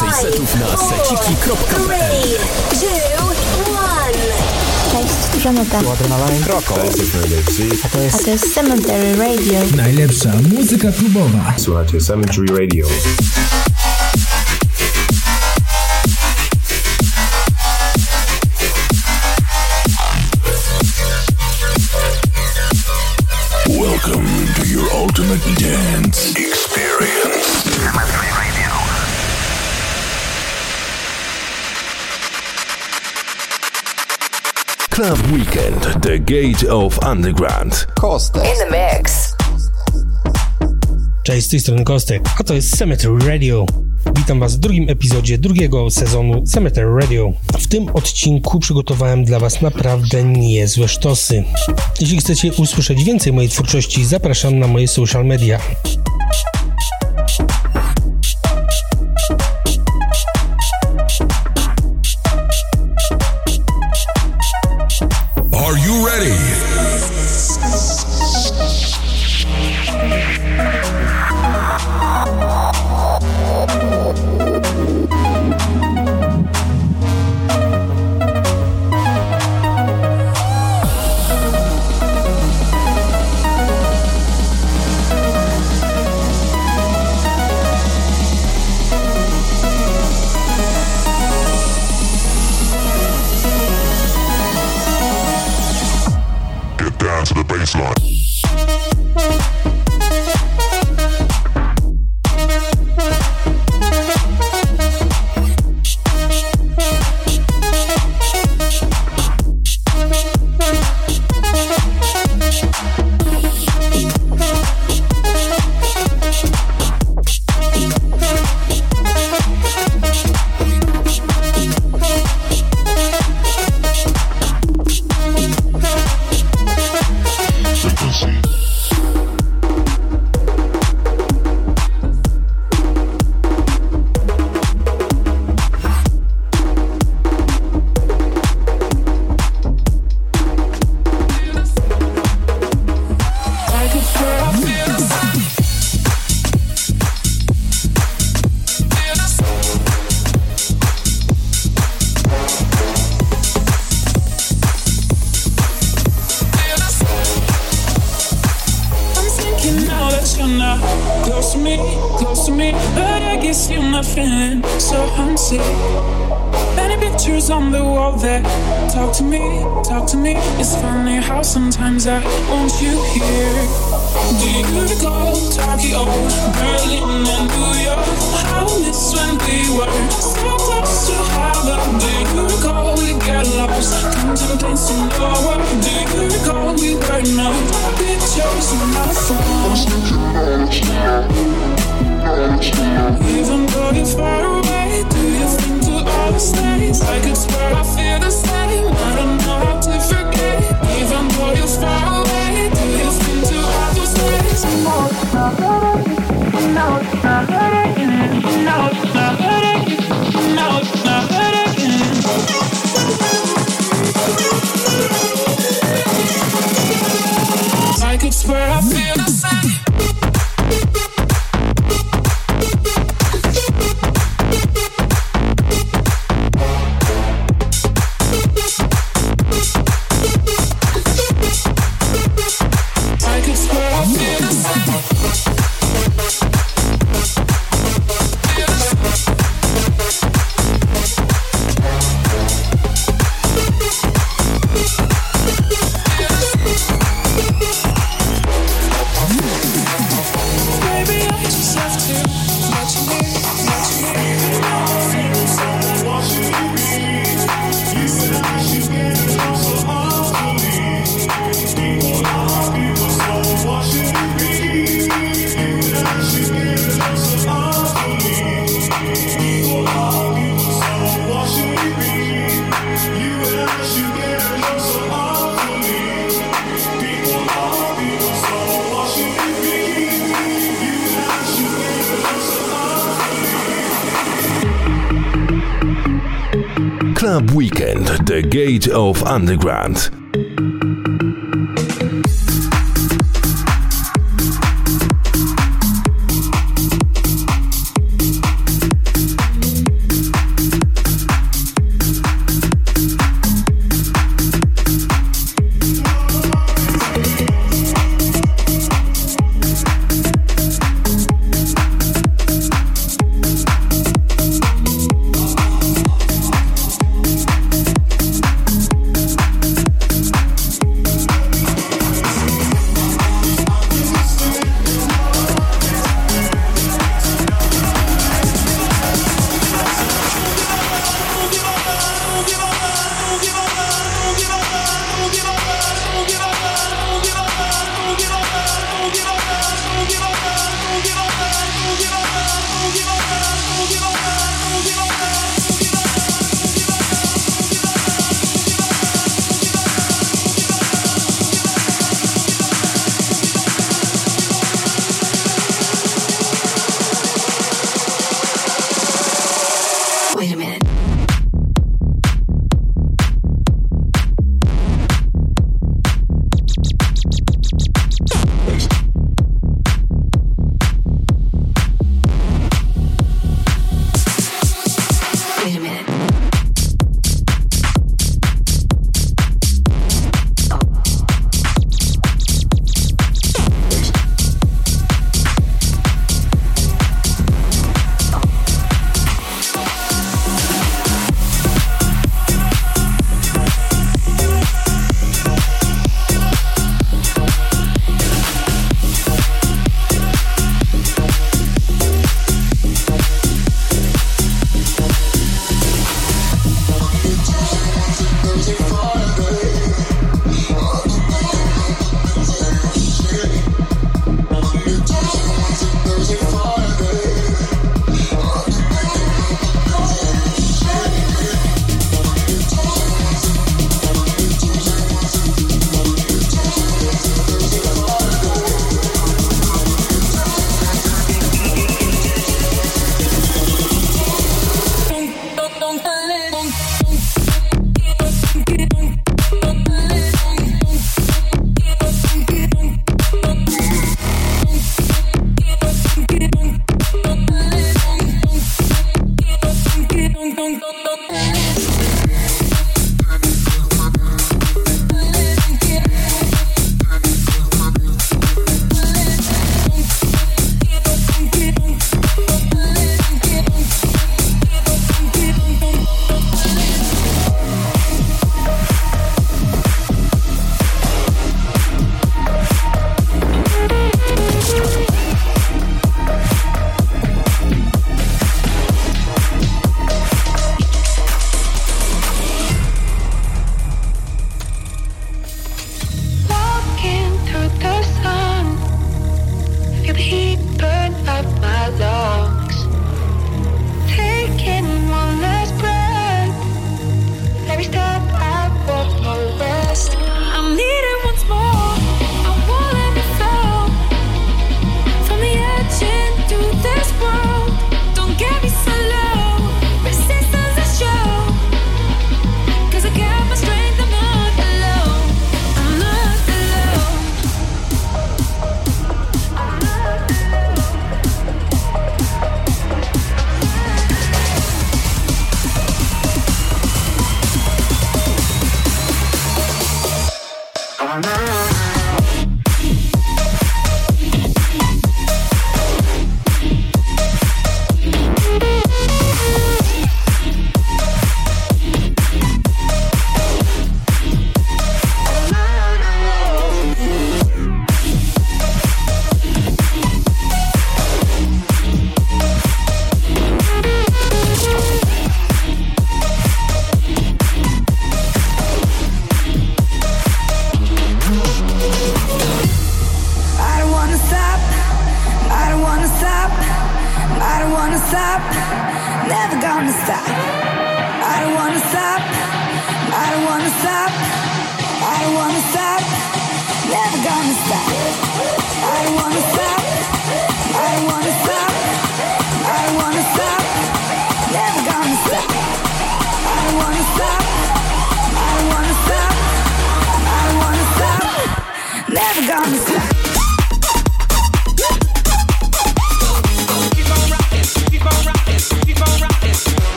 Więcej setów na seciki.pl Cześć, Żaneta. Tu Adrenaline. Roko. To jest, A to jest Cemetery Radio. Najlepsza muzyka klubowa. Słuchajcie, Cemetery Radio. Weekend, The Gate of Underground. Kostek. In the mix. Cześć, z tej strony Kostek, a to jest Cemetery Radio. Witam Was w drugim epizodzie drugiego sezonu Cemetery Radio. W tym odcinku przygotowałem dla Was naprawdę niezłe sztosy. Jeśli chcecie usłyszeć więcej mojej twórczości, zapraszam na moje social media. Underground.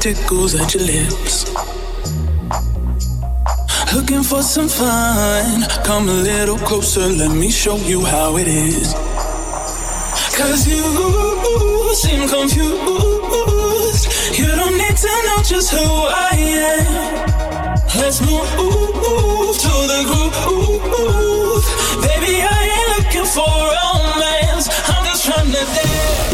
Tickles at your lips. Looking for some fun. Come a little closer, let me show you how it is. Cause you seem confused. You don't need to know just who I am. Let's move to the groove. Baby, I ain't looking for romance. I'm just trying to dance.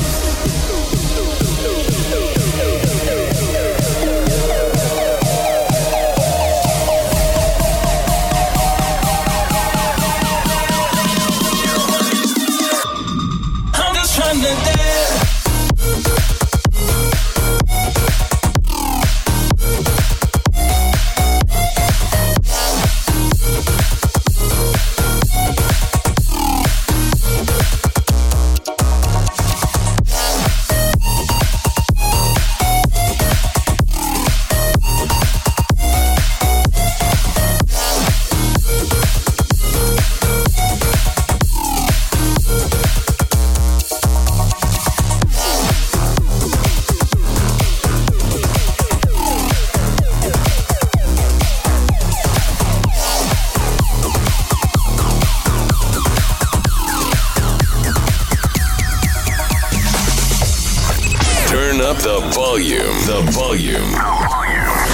up the volume. The volume. The volume.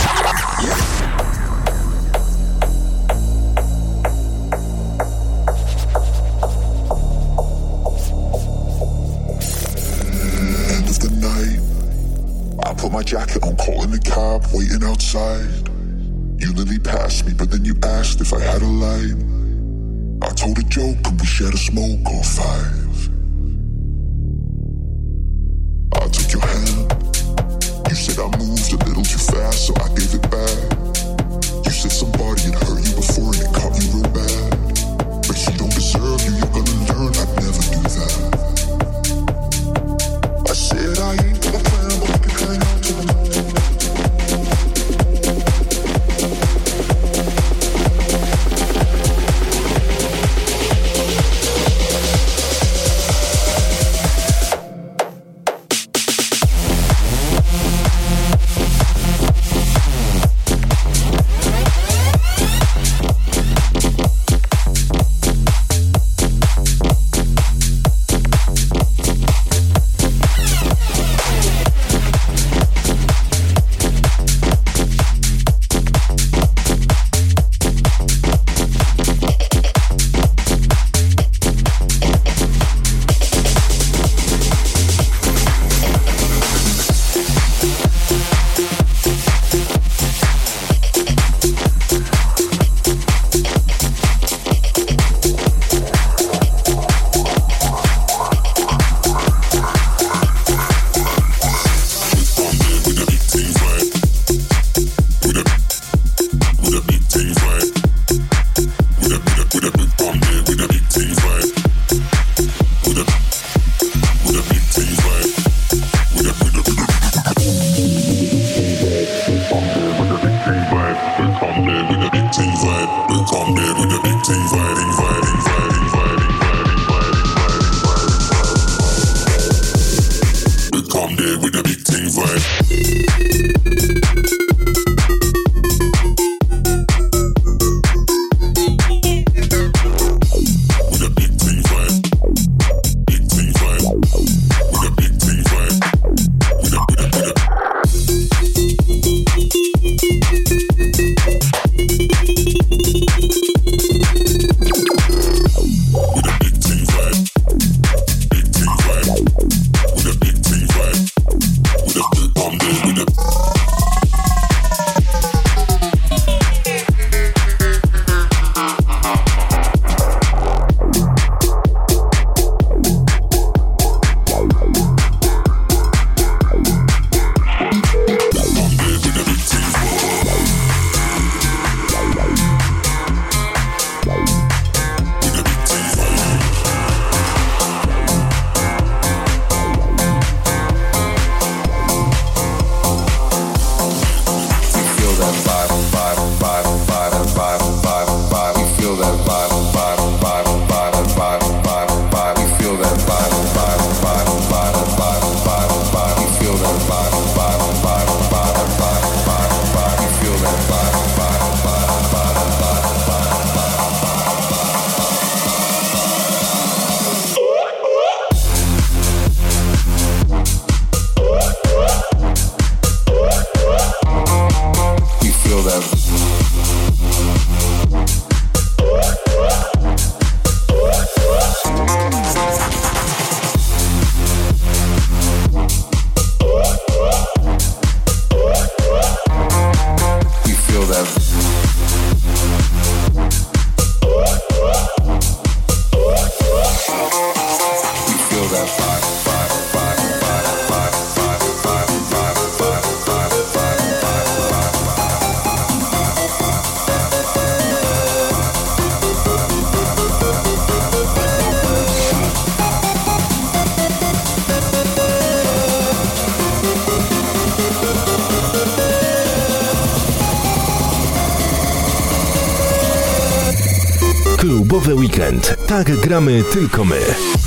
put my jacket on, calling the cab, waiting outside. You nearly passed me, but then you asked if I had a light. I told a joke and we shared a smoke or fire. Tak gramy tylko my.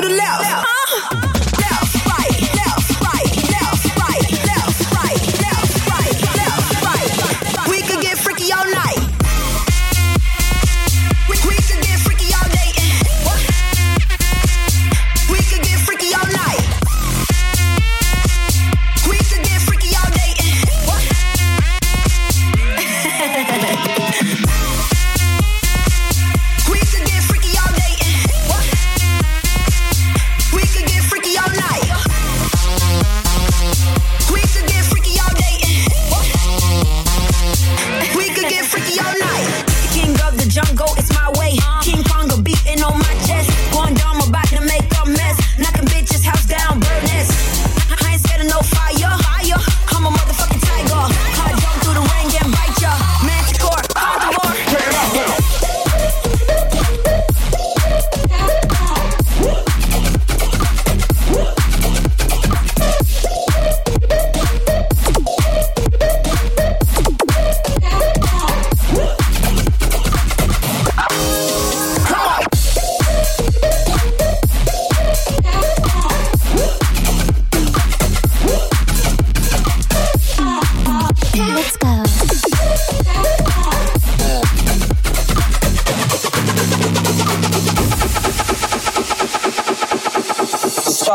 We could get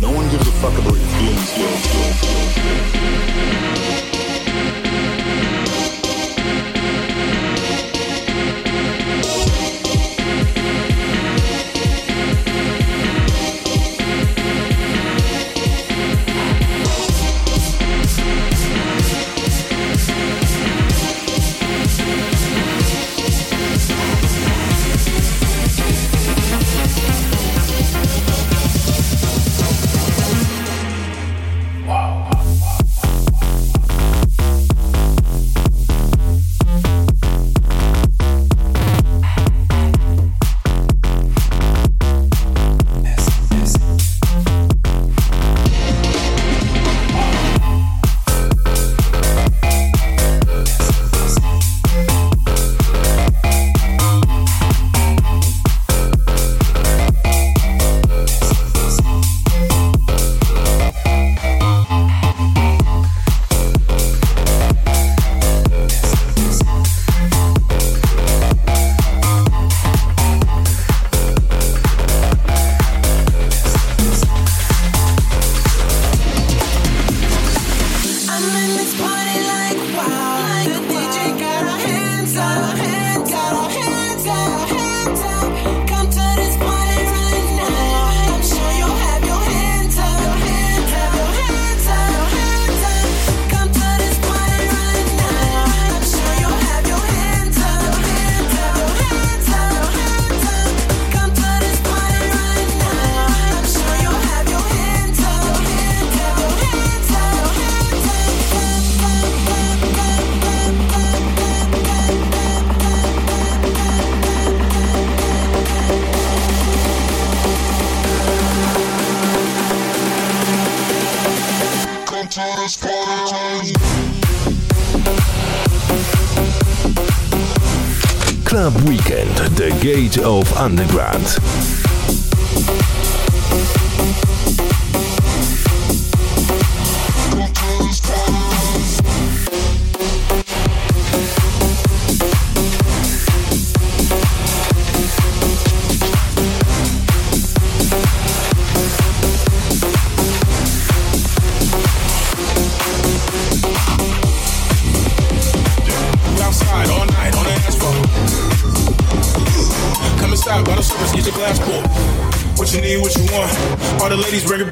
No one gives a fuck about your feelings. of Underground.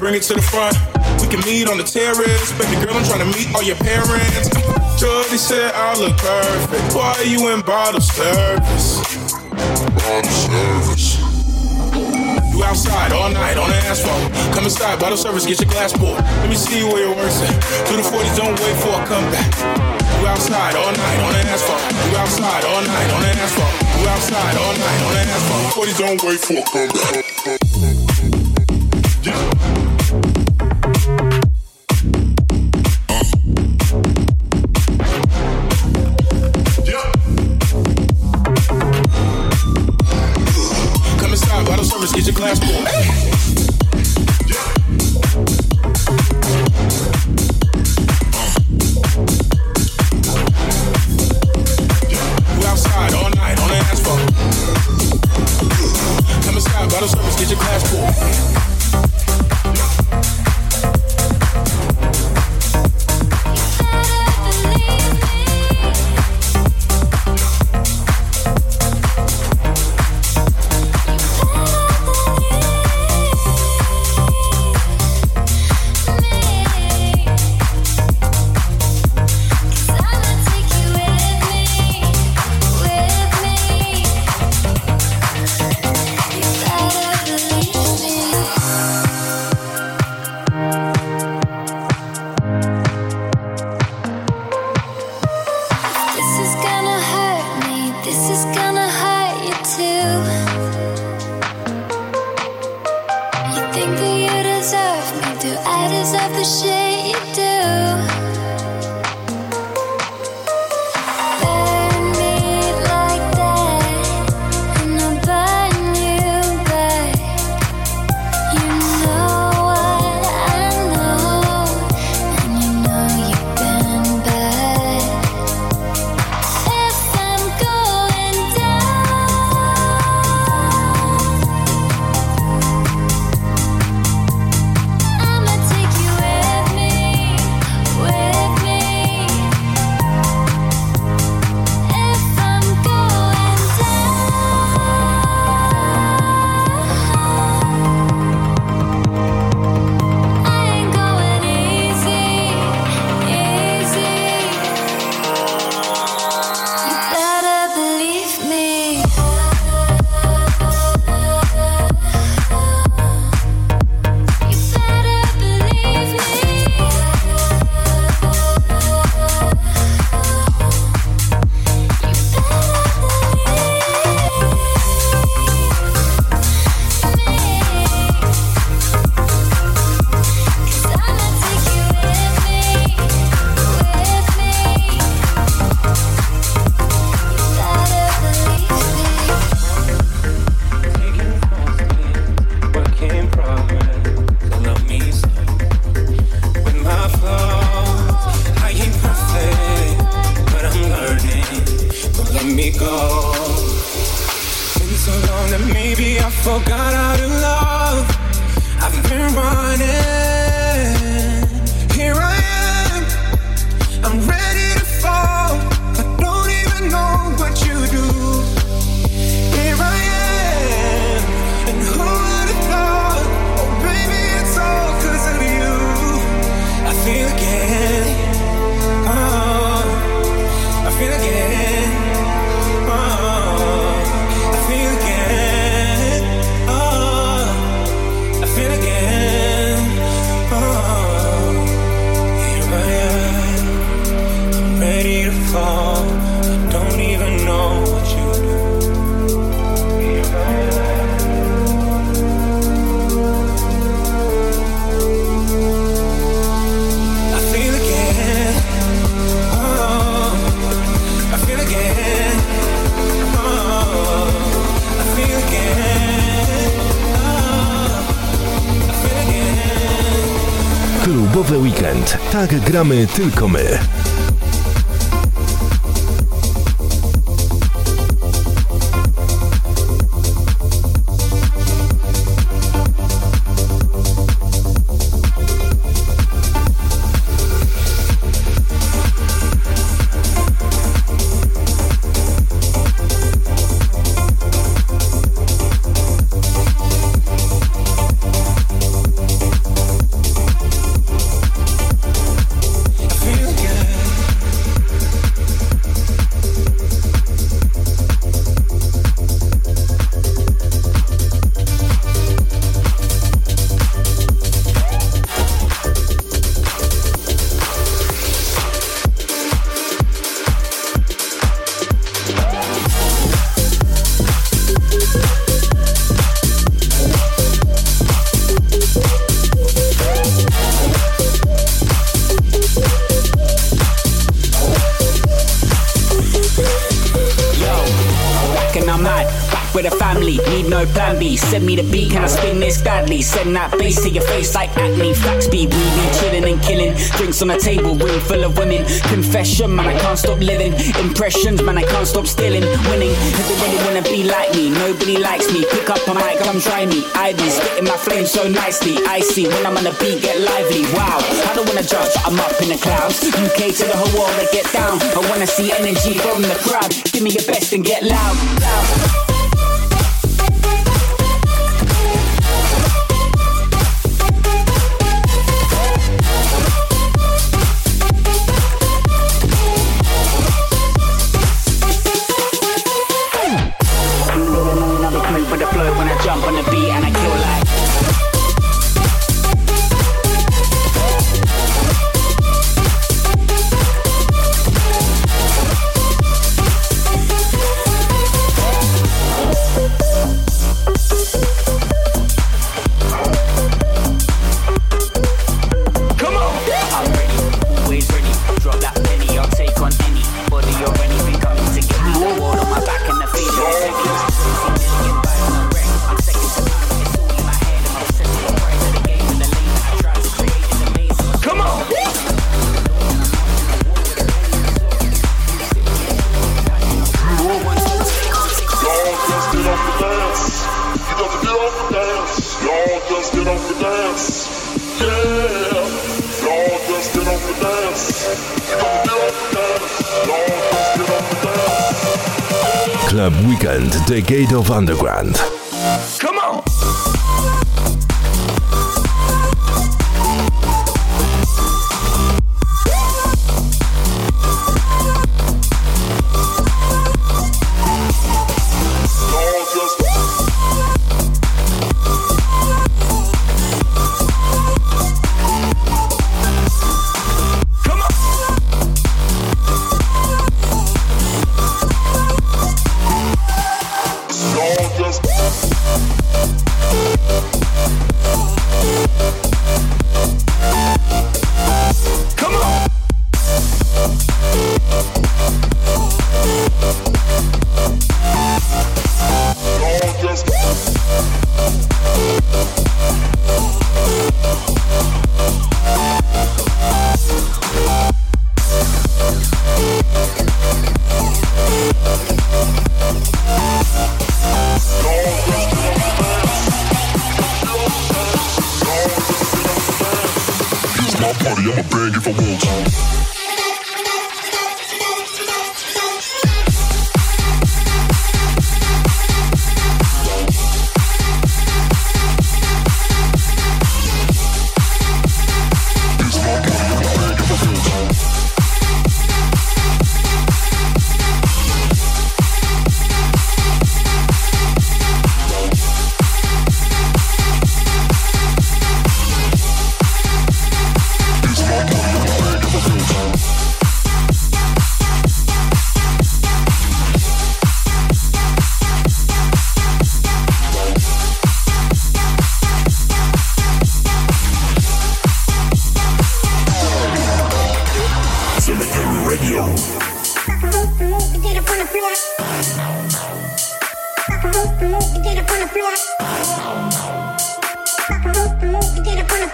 Bring it to the front. We can meet on the terrace. Baby girl, I'm trying to meet all your parents. Jody said I look perfect. Why are you in bottle service? Bottle service. You outside all night on the asphalt. Come inside, bottle service, get your glass pulled. Let me see where your work's at. To the 40s, don't wait for a comeback. You outside all night on the asphalt. You outside all night on the asphalt. You outside all night on the asphalt. 40s don't wait for a comeback. if Tak gramy tylko my. send that face to your face like acne. Facts be weaving, chilling and killing. Drinks on the table, room full of women. Confession, man, I can't stop living. Impressions, man, I can't stop stealing. Winning, everybody wanna be like me. Nobody likes me. Pick up a mic, come try me. I be spitting my flame so nicely. Icy, when I'm on the beat, get lively. Wow, I don't wanna judge, I'm up in the clouds. UK to the whole world, I get down. I wanna see energy from the crowd. Give me your best and get loud. loud.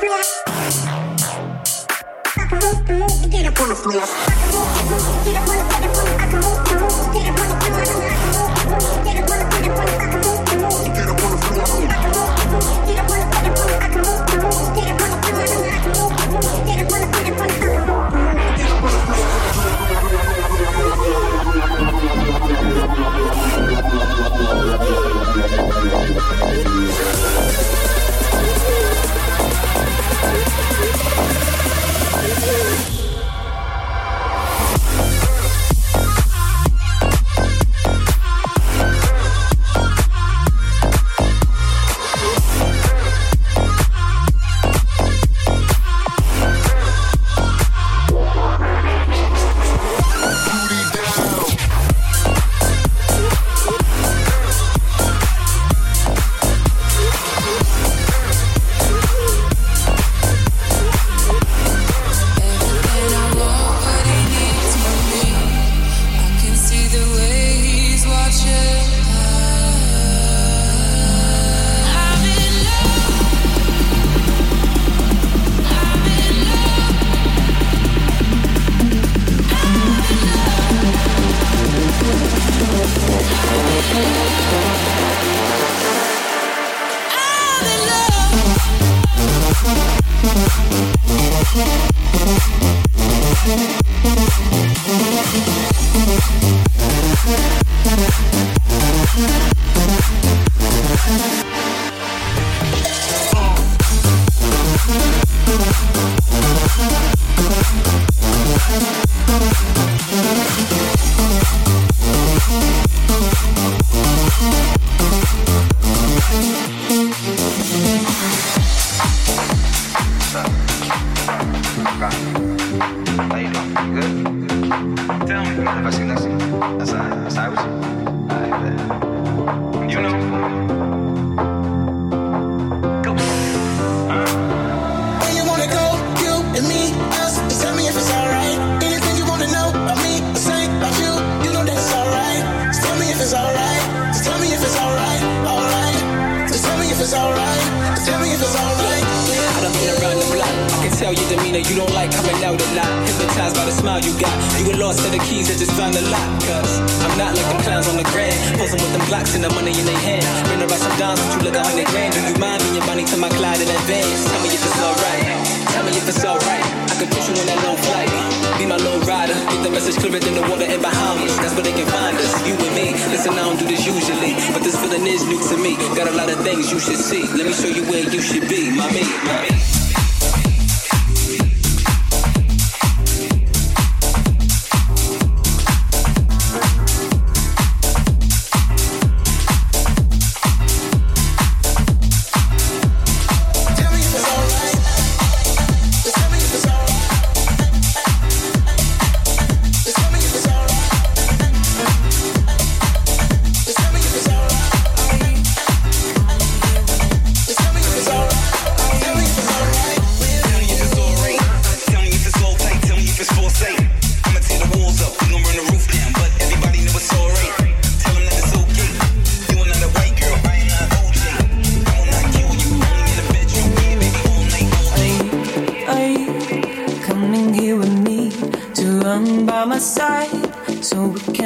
Get up on the floor.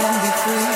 can be free.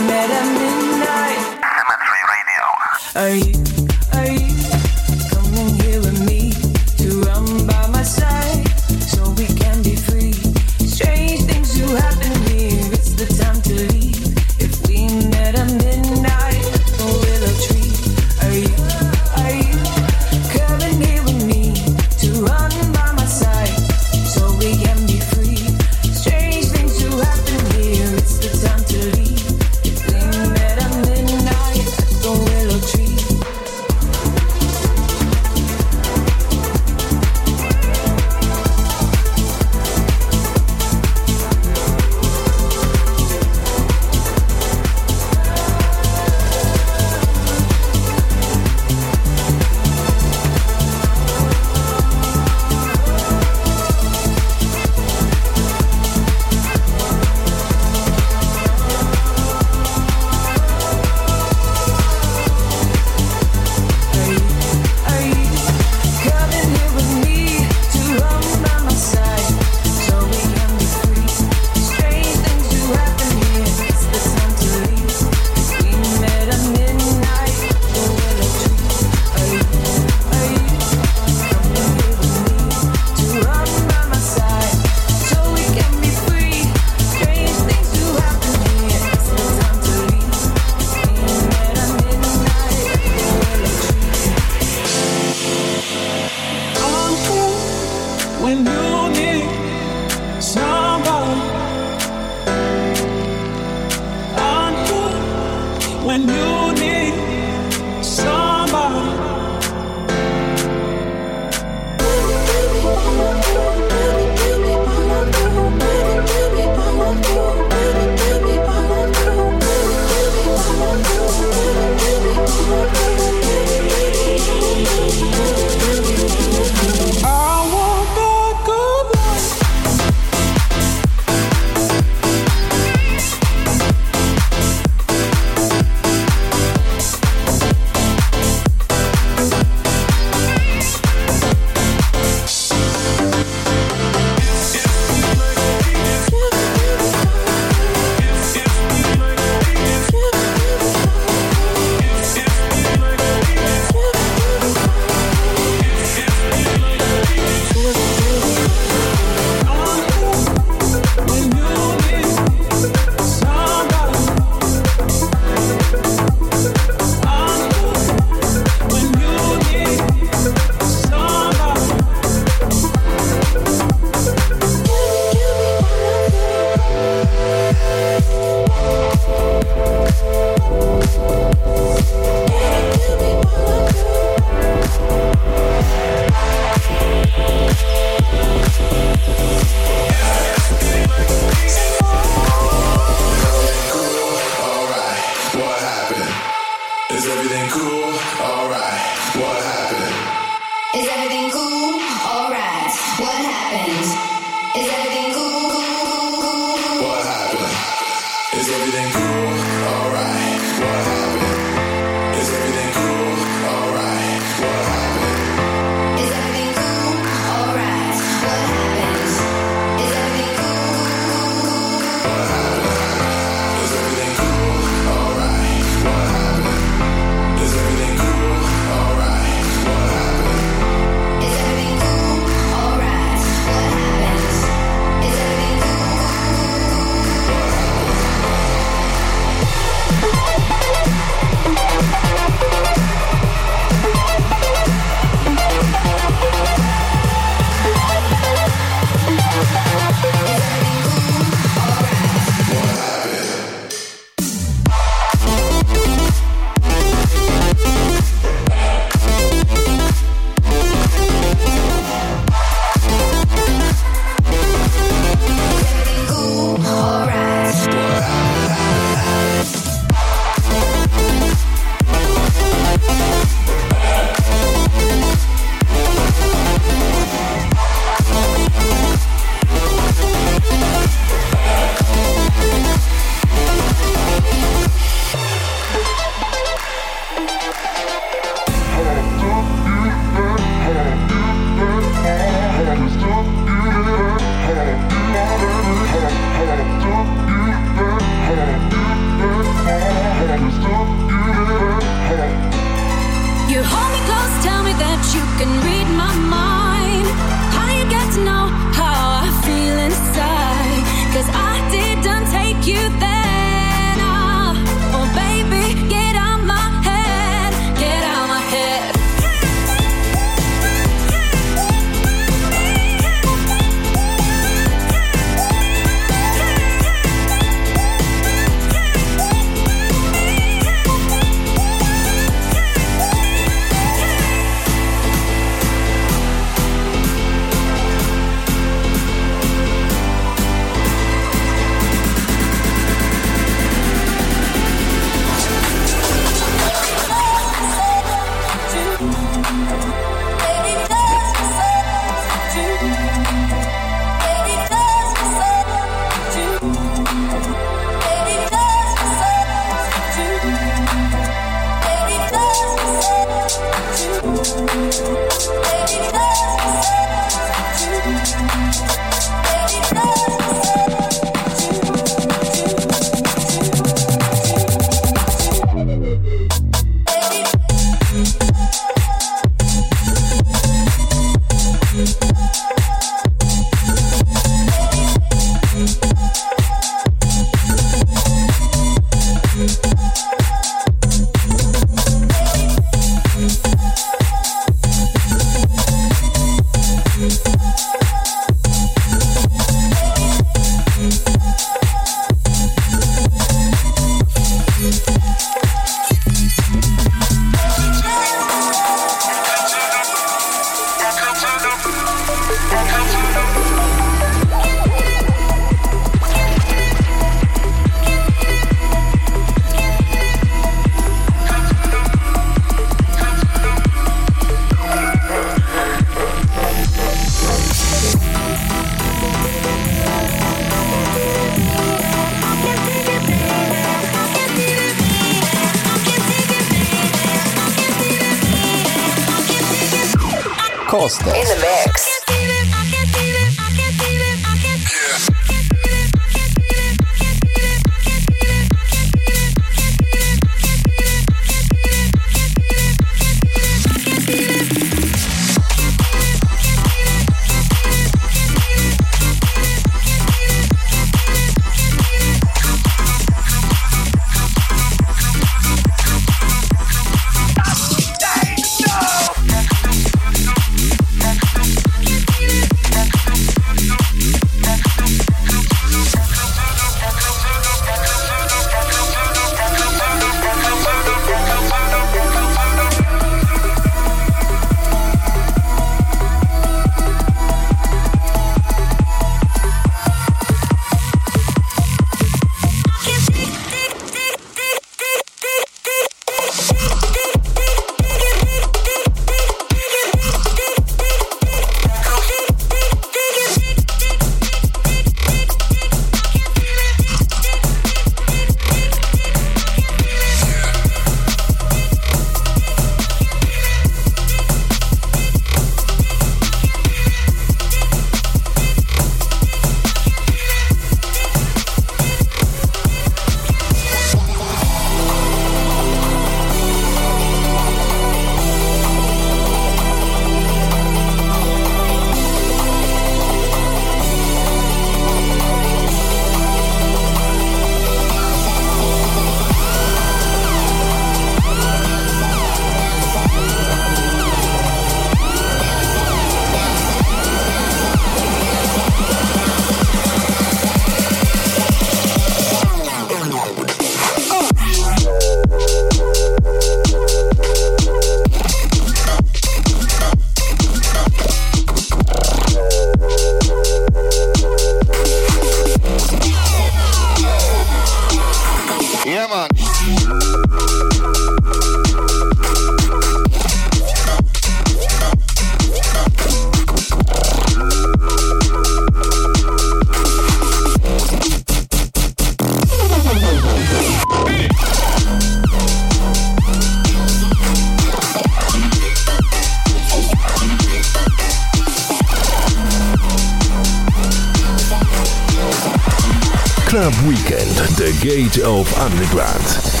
Gate of Underground.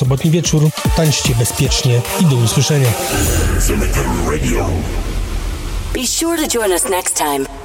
sobotni wieczór, tańczcie bezpiecznie i do usłyszenia. Be sure to join us next time.